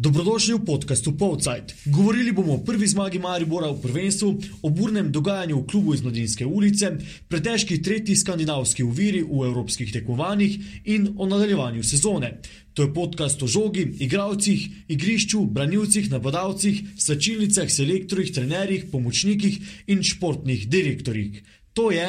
Dobrodošli v podkastu Povcajt. Govorili bomo o prvi zmagi Maribora v prvenstvu, o burnem dogajanju v klubu iz Mladinske ulice, pretežki tretji skandinavski uviri v evropskih tekmovanjih in o nadaljevanju sezone. To je podcast o žogi, igravcih, igrišču, branilcih, napadalcih, slačilnicah, selektorjih, trenerjih, pomočnikih in športnih direktorjih. To je.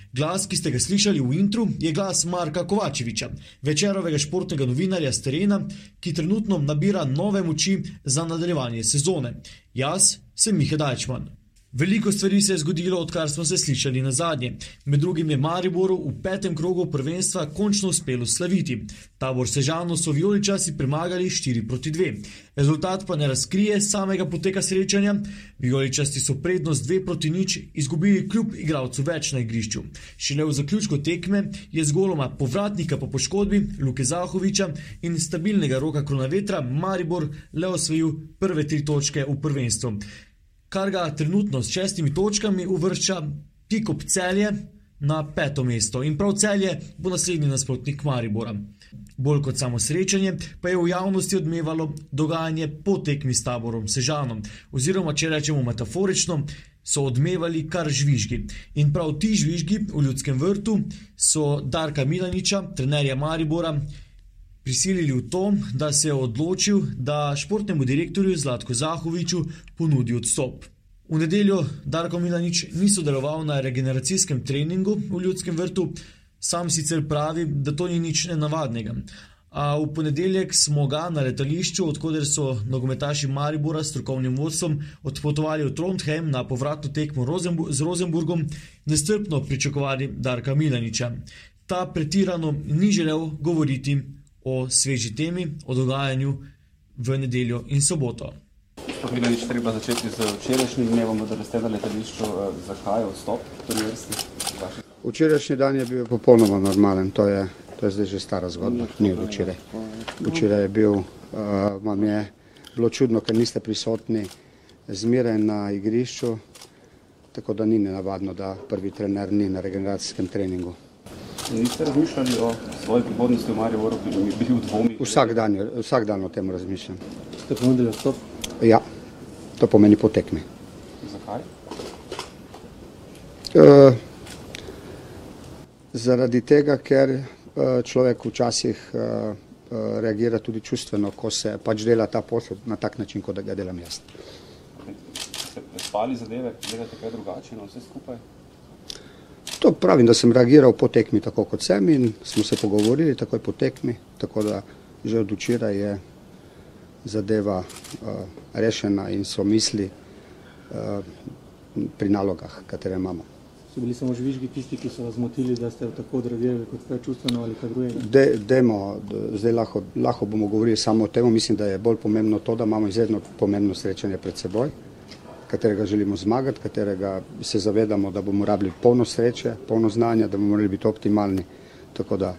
Glas, ki ste ga slišali v intru, je glas Marka Kovačeviča, večerovega športnega novinarja z terena, ki trenutno nabira nove moči za nadaljevanje sezone. Jaz sem Miha Dajčman. Veliko stvari se je zgodilo, odkar smo se slišali na zadnje. Med drugim je Mariboru v petem krogu prvenstva končno uspelo slaviti. Tabor Sežano so vijoličasi premagali 4 proti 2. Rezultat pa ne razkrije samega poteka srečanja. Vijoličasti so prednost 2 proti nič izgubili kljub igralcu več na igrišču. Šele v zaključku tekme je z goloma povratnika po poškodbi Luke Zahoviča in stabilnega roka kronavetra Maribor le osvojil prve tri točke v prvenstvu kar ga trenutno s šestimi točkami uvršča tik ob celje na peto mesto. In prav celje bo naslednji nasprotnik Maribora. Bolj kot samo srečanje, pa je v javnosti odmevalo dogajanje po tekmi s taborom Sežanom, oziroma če rečemo metaforično, so odmevali kar žvižgi. In prav ti žvižgi v ljudskem vrtu so Darka Milaniča, trenerja Maribora, prisilili v to, da se je odločil, da športnemu direktorju Zlatko Zahoviču ponudi odstop. V nedeljo Darko Milanič ni sodeloval na regeneracijskem treningu v ljudskem vrtu, sam sicer pravi, da to ni nič nenavadnega. A v ponedeljek smo ga na letališču, odkuder so nogometaši Maribora s strokovnim vodstvom odpotovali v Trondheim na povratno tekmo z Rosenburgom, nestrpno pričakovali Darka Milaniča. Ta pretirano ni želel govoriti o sveži temi, o dogajanju v nedeljo in soboto. Sploh ni nič treba začeti z včerajšnjim dnevom, da ste na letališču, zakaj vstop pri vrsti? Včerajšnji dan je bil popolnoma normalen, to je, to je zdaj že stara zgodba, ni od včeraj. Včeraj je bil, uh, vam je bilo čudno, ker niste prisotni zmeraj na igrišču, tako da ni nenavadno, da prvi trener ni na regeneracijskem treningu. Niste razmišljali o svoji prihodnosti v Mariboru, ki bi bili v dvomi? Vsak dan, vsak dan o tem razmišljam. Ste ponudili odstop? Ja, to pomeni potekmi. Zakaj? Uh, zaradi tega, ker uh, človek včasih uh, reagira tudi čustveno, ko se pač dela ta posel na tak način, kot da ga delam jaz. Ste prespali zadeve, gledate kaj drugače na vse skupaj? To pravim, da sem reagiral po tekmi tako kot sem in smo se pogovorili takoj po tekmi, tako da že od včeraj je zadeva uh, rešena in so misli uh, pri nalogah, katere imamo. So bili samo žvižgi tisti, ki so vas zmotili, da ste tako odreagirali kot kaj čustveno ali kaj drugega? De, demo, zdaj lahko, lahko bomo govorili samo o tem, mislim, da je bolj pomembno to, da imamo izredno pomembno srečanje pred seboj katerega želimo zmagati, katerega se zavedamo, da bomo rabili polno sreče, polno znanja, da bomo morali biti optimalni. Tako da,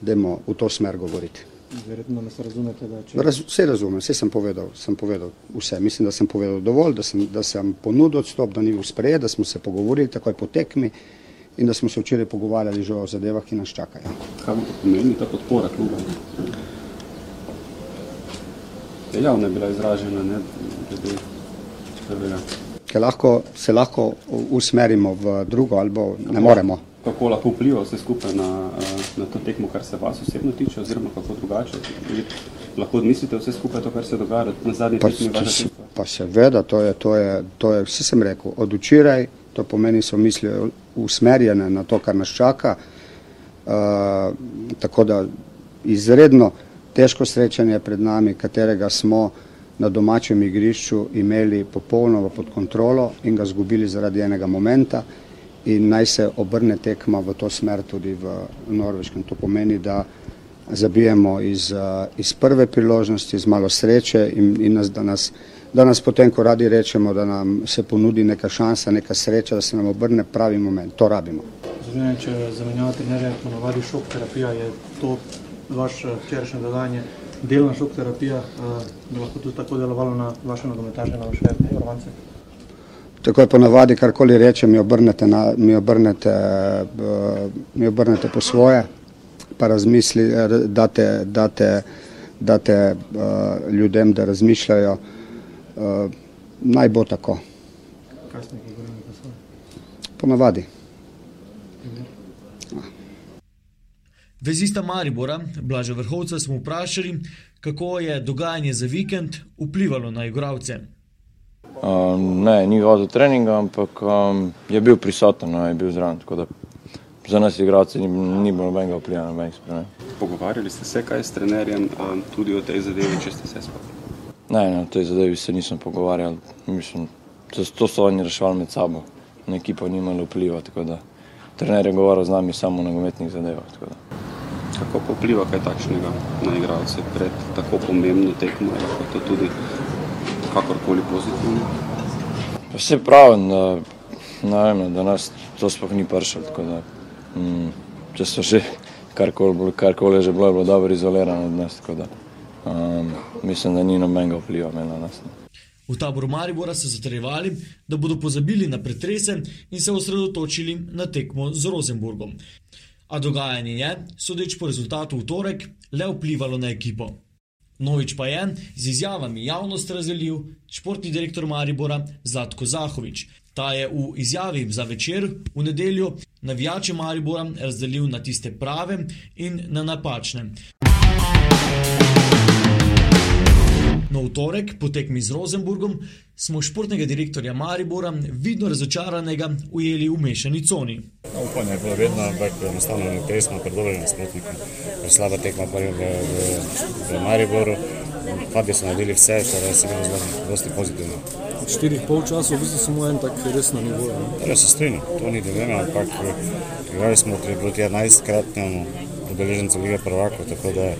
dajmo v to smer govoriti. Verjetno nas razumete, da če. Raz, vse razumem, vse sem povedal, sem povedal vse. Mislim, da sem povedal dovolj, da sem, da sem ponudil odstop, da ni bil sprejet, da smo se pogovorili takoj po tekmi in da smo se včeraj pogovarjali že o zadevah, ki nas čakajo. Kaj bo pomeni, ta podpora kluba? Javno je bila izražena, ne, glede Ker lahko, se lahko usmerimo v drugo ali ne moremo. Kako lahko vpliva vse skupaj na, na to tekmo, kar se vas osebno tiče, oziroma kako drugače? Lahko odmislite vse skupaj to, kar se dogaja na zadnji tekmi vaše tekme? Pa seveda, to je, to je, to je, vse sem rekel, od včeraj, to pomeni, so misli usmerjene na to, kar nas čaka, uh, tako da izredno težko srečanje pred nami, katerega smo na domačem igrišču imeli popolnoma pod kontrolo in ga zgubili zaradi enega momenta in naj se obrne tekma v to smer tudi v Norveškem. To pomeni, da zabijemo iz, uh, iz prve priložnosti, z malo sreče in, in nas, da, nas, da nas potem, ko radi rečemo, da nam se ponudi neka šansa, neka sreča, da se nam obrne pravi moment. To rabimo. Me, če zamenjava trenerja, ponovadi šok terapija, je to vaše včerajšnje dodanje, delna šok terapija, bi lahko tudi tako delovalo na vaše nogometaše, na vaše varovance? Tako je ponavadi, karkoli rečem, mi obrnete, na, mi, obrnete, uh, mi obrnete po svoje, pa razmisli, date, date, date uh, ljudem, da razmišljajo. Naj bo tako. Kaj ste nekaj govorili po svoje? Vezista Maribora, Blaža Vrhovca, smo vprašali, kako je dogajanje za vikend vplivalo na igralce. Um, ne, ni hodil treninga, ampak um, je bil prisoten, no, je bil zraven. Tako da za nas, igralce, ni, ni bilo nobenega vpliva na sprememb. Pogovarjali ste se kaj s trenerjem um, tudi o tej zadevi, če ste se spomnili? Ne, ne, o tej zadevi se nisem pogovarjal. Mislim, to, to so oni reševali med sabo. Na ekipo ni imelo vpliva, tako da trener je govoril z nami samo o nogometnih zadevah. Kako pa vpliva kaj takšnega na igralce pred tako pomembno tekmo, je lahko to tudi kakorkoli pozitivno? Pa Vse pravim, da, ne vem, da nas to sploh ni pršalo. tako da, Mm, če so že karkoli karkoli je že bilo, je bilo dobro izolirano od nas. tako Da, um, mislim, da ni nobenega vpliva na nas. no. V taboru Maribora so zatrjevali, da bodo pozabili na pretrese in se osredotočili na tekmo z Rosenburgom. A dogajanje je, sodeč po rezultatu v torek, le vplivalo na ekipo. Novič pa je z izjavami javnost razdelil športni direktor Maribora Zlatko Zahovič. Ta je v izjavi za večer v nedeljo navijače Maribora razdelil na tiste prave in na napačne. No, v torek, po tekmi z Rosenburgom, smo športnega direktorja Maribora vidno razočaranega ujeli v mešani coni. Upanje je bilo vedno, ampak enostavno ne pesmo pred dobrim nasprotnikom. Slaba tekma prvi v, v, v Mariboru. Fabio so naredili vse, kar je seveda zelo pozitivno. Od štirih polčasov v bistvu samo en tak res na nivoju. Res se strinjam, to ni dilema, ampak igrali smo tri- proti 11-kratnemu udeležencu Lige prvakov, tako da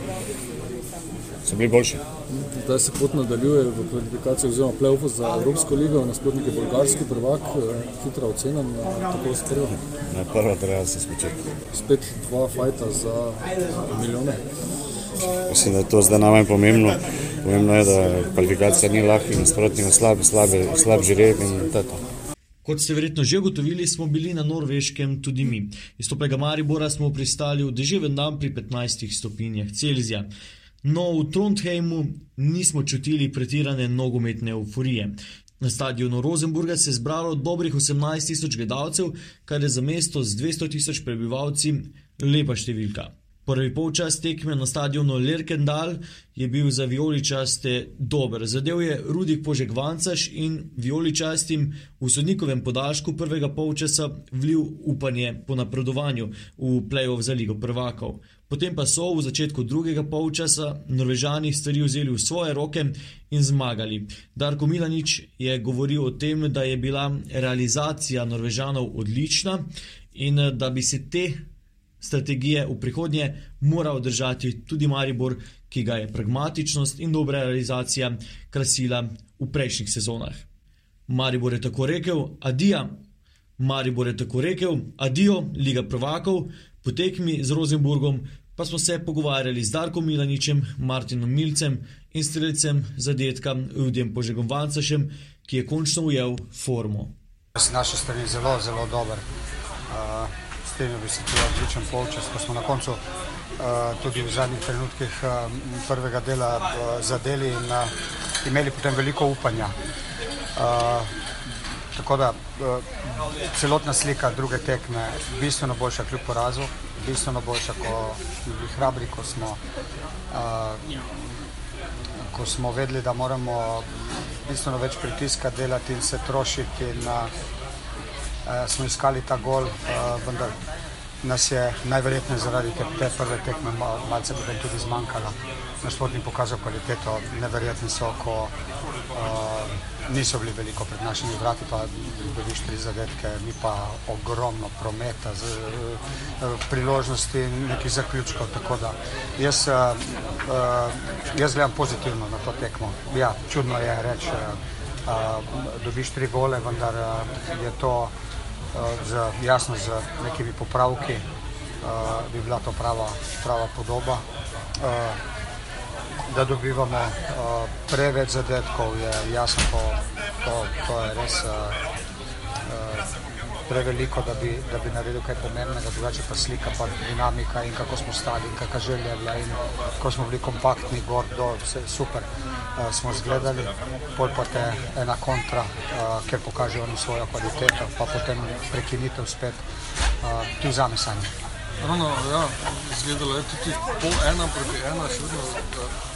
so bili boljši. Zdaj se pot nadaljuje v kvalifikaciji oziroma play-offu za Evropsko ligo, nasprotnik je bolgarski prvak, eh, hitra ocena na tako sprejel. Na prvo treba se spočeti. Spet dva fajta za milijone. Mislim, da je to zdaj najmanj pomembno. Pomembno je, da kvalifikacija ni lahka in nasprotnik ima slab, slab, slab žreb in to je to. Kot ste verjetno že ugotovili, smo bili na Norveškem tudi mi. Iz toplega Maribora smo pristali v deževen dan pri 15 stopinjah Celzija. No, v Trondheimu nismo čutili pretirane nogometne euforije. Na stadionu Rosenburga se je zbralo dobrih 18 tisoč gledalcev, kar je za mesto z 200 tisoč prebivalci lepa številka. Prvi polčas tekme na stadionu Lerkendal je bil za vijoličaste dober. Zadev je Rudik Požek Vancaš in vijoličastim v sodnikovem podaljšku prvega polčasa vlil upanje po napredovanju v play-off za Ligo prvakov. Potem pa so v začetku drugega polčasa Norvežani stvari vzeli v svoje roke in zmagali. Darko Milanič je govoril o tem, da je bila realizacija Norvežanov odlična in eh, da bi se te strategije v prihodnje moral držati tudi Maribor, ki ga je pragmatičnost in dobra realizacija krasila v prejšnjih sezonah. Maribor je tako rekel, adija. Maribor je tako rekel, adijo, Liga prvakov, po tekmi z Rosenburgom pa smo se pogovarjali z Darkom Milaničem, Martinom Milcem in streljcem zadetka Udjem Požegom Vancašem, ki je končno ujel formo. Z naše strani zelo, zelo dober. Uh, Strenil bi se tudi odličen polčas, ko smo na koncu uh, tudi v zadnjih trenutkih uh, prvega dela uh, zadeli in uh, imeli potem veliko upanja. Uh, tako da uh, celotna slika druge tekme bistveno boljša kljub porazu, bistveno boljša, ko smo bili hrabri, ko smo uh, ko smo vedeli, da moramo bistveno več pritiska delati in se trošiti. In, uh, uh, smo iskali ta gol, uh, vendar nas je najverjetneje zaradi te, te prve tekme mal, malce potem tudi zmanjkalo. Naš športnik pokazal kvaliteto, neverjetno visoko. Uh, niso bili veliko pred našimi vrati, pa dobiš tri zadetke, mi pa ogromno prometa, z, uh, priložnosti, nekih zaključkov. Tako da jaz, uh, uh, jaz gledam pozitivno na to tekmo. Ja, čudno je reči, dobiš tri gole, vendar je to z, jasno z nekimi popravki, bi bila to prava, prava podoba. Da dobivamo uh, preveč zadetkov, je jasno, to, to, to je res uh, uh, preveliko, da bi, da bi naredil kaj pomembnega, drugače pa slika, pa dinamika in kako smo stali in kakšna želja je bila in kako smo bili kompaktni, gor, do, vse super uh, smo zgledali, pol pa te ena kontra, uh, ker pokaže oni svojo kvaliteto, pa potem prekinitev spet, uh, ti vzame sanje. Ravno, ja, izgledalo je tudi po ena proti ena, še vedno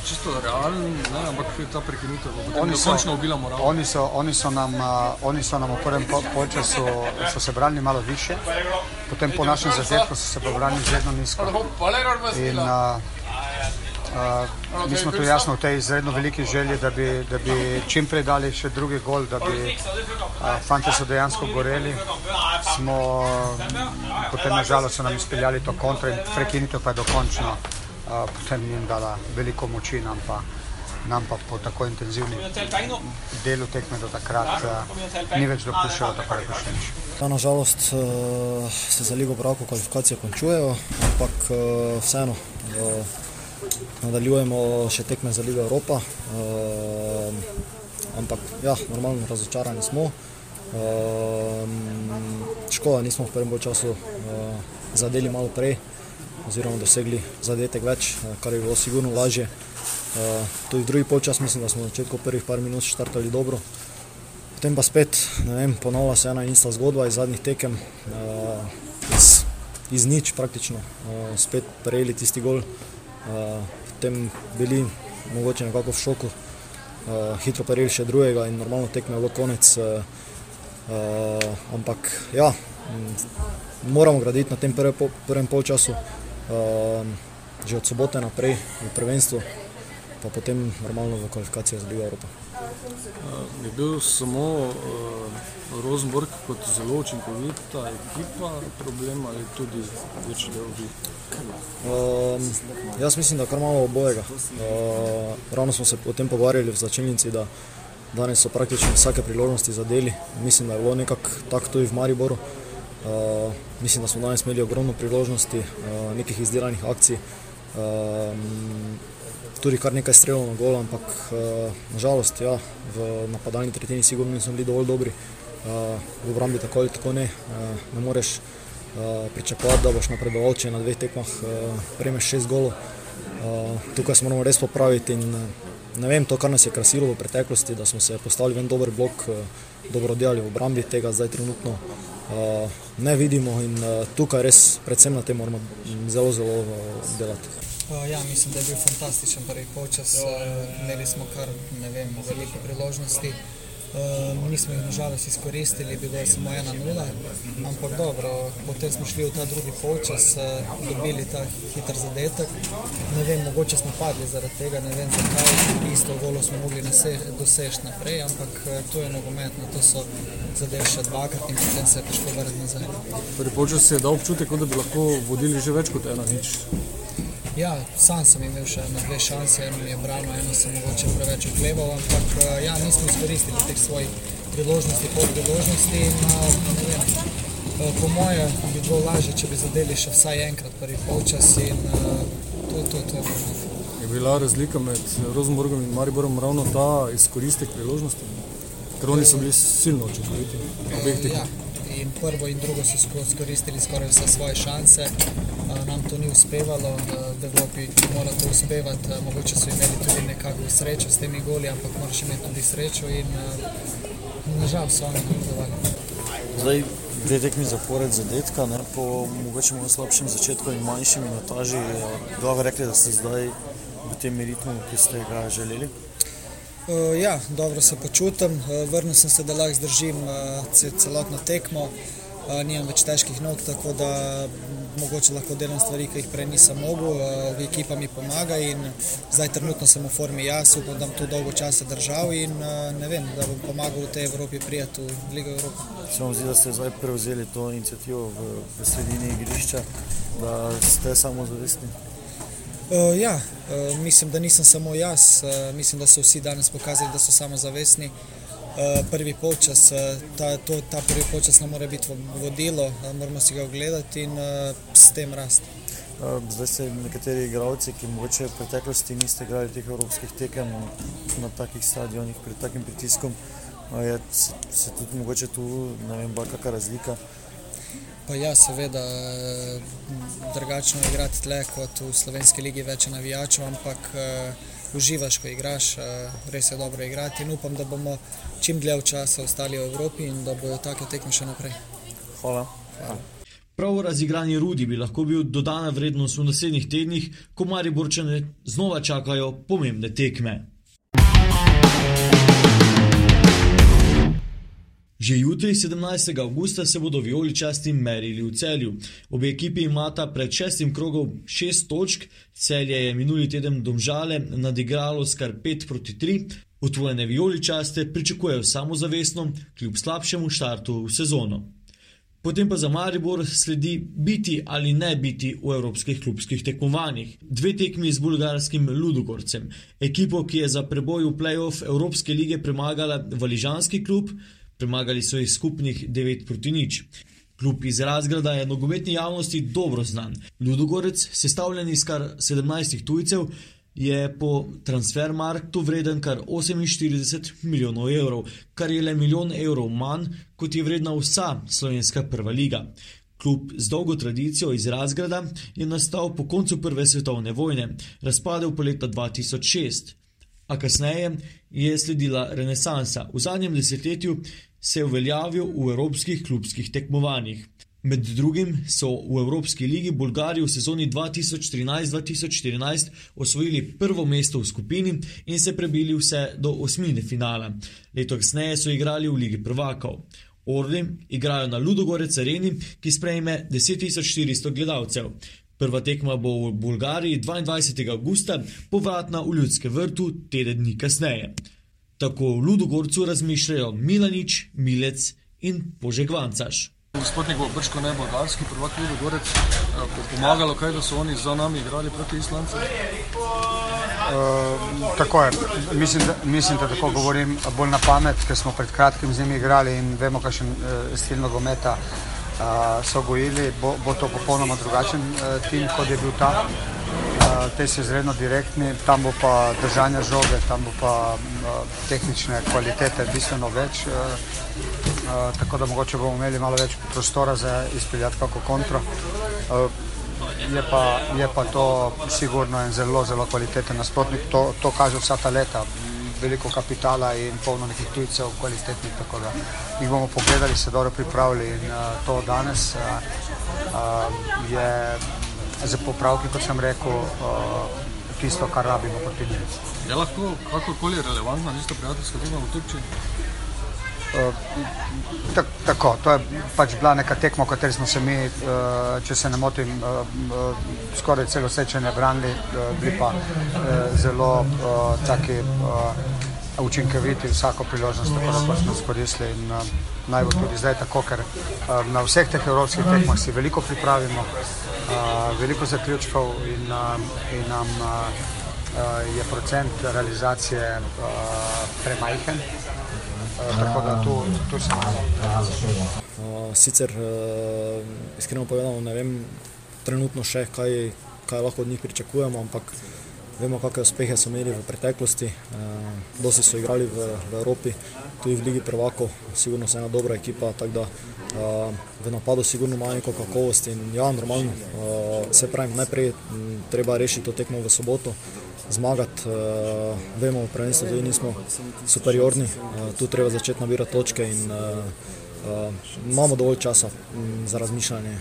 čisto realen, ne, ampak ta prekinitev potem dokončno ubila moral. Oni so, oni so nam, uh, oni so nam v prvem polčasu so se branili malo više, potem po našem zadetku so se branili zelo nizko. In, uh, Uh, mi smo tu jasno v tej izredno veliki želji, da bi, da bi čim prej dali še drugi gol, da bi uh, fanti so dejansko goreli. Smo, potem nažalost so nam izpeljali to kontra in prekinitev pa je dokončno uh, potem jim dala veliko moči nam pa. Nam pa po tako intenzivnem delu tekme do takrat uh, ni več dopuščalo tako rekoč. Ja, nažalost se za Ligo Bravo kvalifikacije končujejo, ampak vseeno. Nadaljujemo še tekme za Ligo Evropa. Uh, ampak, ja, normalno razočarani smo. Uh, škoda, nismo v prvem času uh, zadeli malo prej, oziroma dosegli zadetek več, uh, kar je bilo sigurno lažje. Uh, tudi drugi polčas mislim, da smo na začetku prvih par minut štartali dobro. Potem pa spet, ne vem, ponovila se ena ista zgodba iz zadnjih tekem. Uh, iz, iz nič praktično, uh, spet prejeli tisti gol potem bili mogoče nekako v šoku, hitro prejeli še drugega in normalno tekme bilo konec. Ampak ja, moramo graditi na tem prve, prvem polčasu, že od sobote naprej v prvenstvu, pa potem normalno v kvalifikacijah za Ligo Evropa. Je bil samo uh, Rosenborg kot zelo učinkovita ekipa, problem ali tudi večji del vi? Um, jaz mislim, da kar malo obojega. Uh, ravno smo se o tem pogovarjali v začetnici, da danes so praktično vsake priložnosti zadeli. Mislim, da je bilo nekako tako tudi v Mariboru. Uh, mislim, da smo danes imeli ogromno priložnosti, uh, nekih izdelanih akcij. Uh, tudi kar nekaj strelov na gol, ampak uh, nažalost ja, v napadalni tretjini sigurno nismo bili dovolj dobri. Uh, v obrambi tako ali tako ne, uh, ne moreš uh, pričakovati, da boš napredoval, če na dveh tekmah uh, prejmeš šest golov. Uh, tukaj se moramo res popraviti in ne vem, to, kar nas je krasilo v preteklosti, da smo se postavili en dober blok, uh, dobro delali v obrambi, tega zdaj trenutno uh, ne vidimo in uh, tukaj res predvsem na tem moramo zelo, zelo uh, delati. Uh, ja, mislim, da je bil fantastičen prvi polčas. Uh, imeli smo kar vem, veliko priložnosti. Uh, nismo jih nažalost izkoristili, bilo je samo ena nula, ampak dobro, potem smo šli v ta drugi polčas, uh, dobili ta hiter zadetek. Ne vem, mogoče smo padli zaradi tega, ne vem zakaj, isto golo smo mogli doseči naprej, ampak uh, to je nogometno, to so zadeve še dvakrat in potem se je prišlo vrniti nazaj. Prvi polčas je dal občutek, da bi lahko vodili že več kot ena nič. Ja, sam sem imel še na dve šanse, eno mi je brano, eno sem mogoče preveč okleval, ampak eh, ja, nismo izkoristili teh svojih priložnosti, pol priložnosti. In, vem, eh, po moje bi bilo lažje, če bi zadeli še vsaj enkrat prvi polčas in eh, to, to, to. Je bila razlika med Rosenborgom in Mariborom ravno ta izkoristek priložnosti? Ker oni so bili silno učinkoviti. Ja, in prvo in drugo so izkoristili skoraj vse svoje šanse. Nam to ni uspevalo, v Evropi mora to uspevati. Mogoče so imeli tudi nekakšno srečo s temi goli, ampak moraš imeti tudi srečo in nažal so oni napredovali. Zdaj, dve tekmi zapored zadetka, ne, po mogoče malo slabšem začetku in manjši minutaži, glavo rekli, da ste zdaj v tem ritmu, ki ste ga želeli? Uh, ja, dobro se počutim, uh, vrnil sem se, da lahko zdržim uh, celotno tekmo, nimam več težkih nog, tako da mogoče lahko delam stvari, ki jih prej nisem mogel, ekipa mi pomaga in zdaj trenutno sem v formi jaz, upam, da bom tu dolgo časa držal in ne vem, da bom pomagal v tej Evropi prijeti v Ligo Evrope. Se vam zdi, da ste zdaj prevzeli to inicijativo v, v sredini igrišča, da ste samozavestni? Uh, ja, uh, mislim, da nisem samo jaz, uh, mislim, da so vsi danes pokazali, da so samozavestni. Uh, prvi počas, uh, ta, to, ta prvi počas nam mora biti vodilo, uh, moramo si ga ogledati in uh, s tem rasti. Uh, zdaj ste nekateri igralci, ki mogoče v preteklosti niste igrali teh evropskih tekem na takih stadionih, pred takim pritiskom. Uh, je se, se tudi mogoče tu, ne vem, kakšna razlika? Pa ja, seveda, drugačno je igrati tle kot v slovenski ligi, več navijačev, ampak uh, uživaš, ko igraš, uh, res je dobro igrati in upam, da bomo čim dlje časa ostali v Evropi in da bodo take tekme še naprej. Hvala. Hvala. Prav razigrani Rudi bi lahko bil dodana vrednost v naslednjih tednih, ko Mari Borčane znova čakajo pomembne tekme. Že jutri, 17. augusta, se bodo vijoličasti merili v celju. Obe ekipi imata pred šestim krogom šest točk, celje je minuli teden domžale nadigralo skar 5 proti 3. Utvojene vijoličaste pričakujejo samozavestno, kljub slabšemu štartu v sezono. Potem pa za Maribor sledi biti ali ne biti v evropskih klubskih tekmovanjih. Dve tekmi z bulgarskim Ludogorcem, ekipo, ki je za preboj v playoff Evropske lige premagala Valižanski klub, premagali so jih skupnih 9 proti nič. Klub iz Razgrada je nogometni javnosti dobro znan. Ludogorec, sestavljen iz kar 17 tujcev, je po transfermarktu vreden kar 48 milijonov evrov, kar je le milijon evrov manj, kot je vredna vsa slovenska prva liga. Klub z dolgo tradicijo iz Razgrada je nastal po koncu Prve svetovne vojne, razpadel pa leta 2006. A kasneje je sledila renesansa. V zadnjem desetletju se je uveljavil v evropskih klubskih tekmovanjih. Med drugim so v Evropski ligi Bolgari v sezoni 2013-2014 osvojili prvo mesto v skupini in se prebili vse do osmine finala. Leto kasneje so igrali v Ligi prvakov. Orli igrajo na Ludogorec areni, ki sprejme 10.400 gledalcev. Prva tekma bo v Bolgariji 22. augusta, povratna v Ljudskem vrtu teden dni kasneje. Tako v Ludogorcu razmišljajo Milanič, Milec in Požegvancaš. Gospodnik bo brško ne bolgarski, prvak Ludogorec, bo pomagalo kaj, da so oni za nami igrali proti Islandcem? Uh, tako je, mislim da, mislim, da tako govorim bolj na pamet, ker smo pred kratkim z njimi igrali in vemo, kakšen uh, stil nogometa uh, so gojili, bo, bo to popolnoma drugačen uh, tim, kot je bil ta. Uh, te so izredno direktni, tam bo pa držanje žoge, tam bo pa uh, tehnične kvalitete bistveno več. Uh, uh, tako da mogoče bomo imeli malo več prostora za izpeljati kako kontro. Uh, je pa, je pa to sigurno en zelo, zelo kvaliteten nasprotnik. To, to kaže vsa ta leta. Veliko kapitala in polno nekih tujcev, kvalitetnih. Tako da jih bomo pogledali, se dobro pripravili in uh, to danes uh, je za popravki, kot sem rekel, uh, tisto, kar rabimo proti njim. Je lahko kakorkoli relevantna, niste prijateljska tema v Turčiji? Uh, tako, to je pač bila neka tekma, v kateri smo se mi, uh, če se ne motim, uh, skoraj celo sečenje branili, bili pa zelo taki učinkoviti vsako priložnost, tako da pač smo izkoristili in uh, naj bo tudi zdaj tako, ker uh, na vseh teh evropskih tekmah si veliko pripravimo, uh, veliko zaključkov in, uh, in nam uh, uh, je procent realizacije uh, premajhen. Tako da tu, tu se uh, Sicer, uh, iskreno povedano, ne vem trenutno še, kaj, kaj lahko od njih pričakujemo, ampak vemo, kakšne uspehe so imeli v preteklosti. Dosti so igrali v, v Evropi, tudi v Ligi prvakov, sigurno so ena dobra ekipa, tako da v napadu sigurno imajo neko kakovost in ja, normalno, uh, se pravi, najprej treba rešiti to tekmo v soboto zmagati. Uh, vemo, v prvenstvu tudi nismo superiorni, uh, tu treba začeti nabirati točke in uh, uh, imamo dovolj časa um, za razmišljanje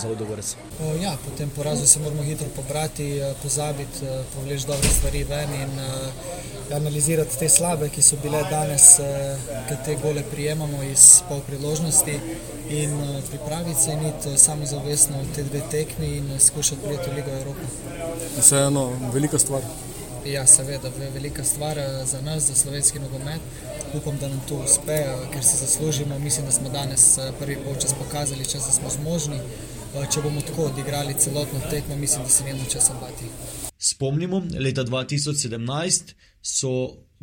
za Ludogorec. Uh, ja, po tem porazu se moramo hitro pobrati, uh, pozabiti, uh, povleči dobre stvari ven in uh, analizirati te slabe, ki so bile danes, ki te gole prijemamo iz pol priložnosti in pripraviti se in iti samozavestno v te dve tekmi in skušati priti v Ligo Evrope. Vseeno, velika stvar. Ja, seveda, velika stvar za nas, za slovenski nogomet. Upam, da nam to uspe, ker se zaslužimo. Mislim, da smo danes prvi polčas pokazali, če smo zmožni. Če bomo tako odigrali celotno tekmo, mislim, da se nimamo česa bati. Spomnimo, leta 2017 so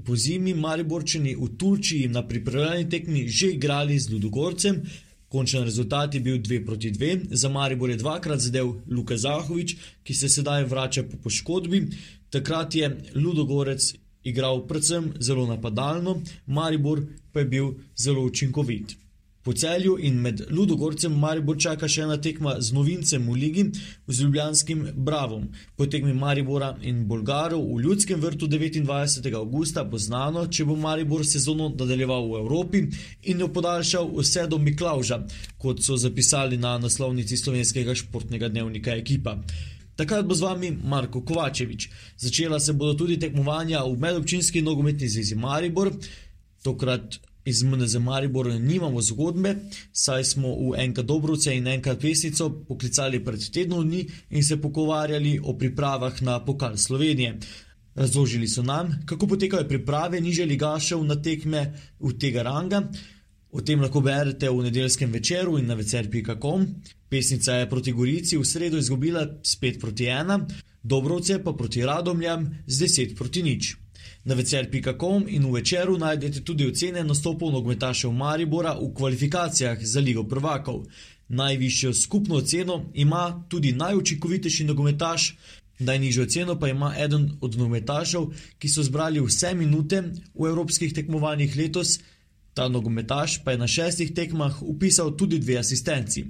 po zimi Mariborčani v Turčiji na pripravljalni tekmi že igrali z Ludogorcem. Končen rezultat je bil 2 proti 2. Za Maribor je dvakrat zadev Luka Zahovič, ki se sedaj vrača po poškodbi. Takrat je Ludogorec igral predvsem zelo napadalno, Maribor pa je bil zelo učinkovit. Po celju in med Ludogorcem Maribor čaka še ena tekma z novincem v ligi, z Ljubljanskim Bravom. Po tekmi Maribora in Bolgarov v Ljudskem vrtu 29. augusta bo znano, če bo Maribor sezono nadaljeval v Evropi in jo podaljšal vse do Miklauža, kot so zapisali na naslovnici slovenskega športnega dnevnika ekipa. Takrat bo z vami Marko Kovačevič. Začela se bodo tudi tekmovanja v medobčinski nogometni zvezi Maribor, tokrat iz MNZ Maribor nimamo zgodbe, saj smo v enka Dobrovce in enka Pesnico poklicali pred tednom dni in se pogovarjali o pripravah na pokal Slovenije. Razložili so nam, kako potekajo priprave niže ligašev na tekme v tega ranga. O tem lahko berete v nedeljskem večeru in na vecer.com. Pesnica je proti Gorici v sredo izgubila s 5 proti 1, Dobrovce pa proti Radomljam z 10 proti nič. Na vecer.com in v večeru najdete tudi ocene nastopov nogometašev Maribora v kvalifikacijah za Ligo prvakov. Najvišjo skupno oceno ima tudi najučinkovitejši nogometaš, najnižjo oceno pa ima eden od nogometašev, ki so zbrali vse minute v evropskih tekmovanjih letos. Ta nogometaš pa je na šestih tekmah upisal tudi dve asistenci.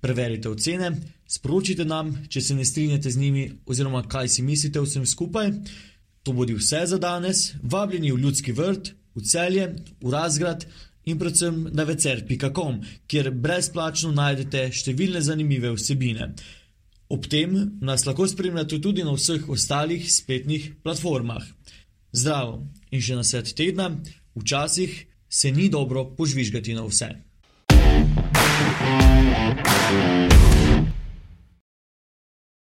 Preverite ocene, sporočite nam, če se ne strinjate z njimi, oziroma kaj si mislite vsem skupaj. To bo vse za danes, vabljeni v Ljudski vrt, v celje, v razgrad in predvsem na vecer.com, kjer brezplačno najdete številne zanimive vsebine. Ob tem nas lahko spremljate tudi na vseh ostalih spletnih platformah. Zdravo in še na svet tedna, včasih se ni dobro požvižgati na vse. thank you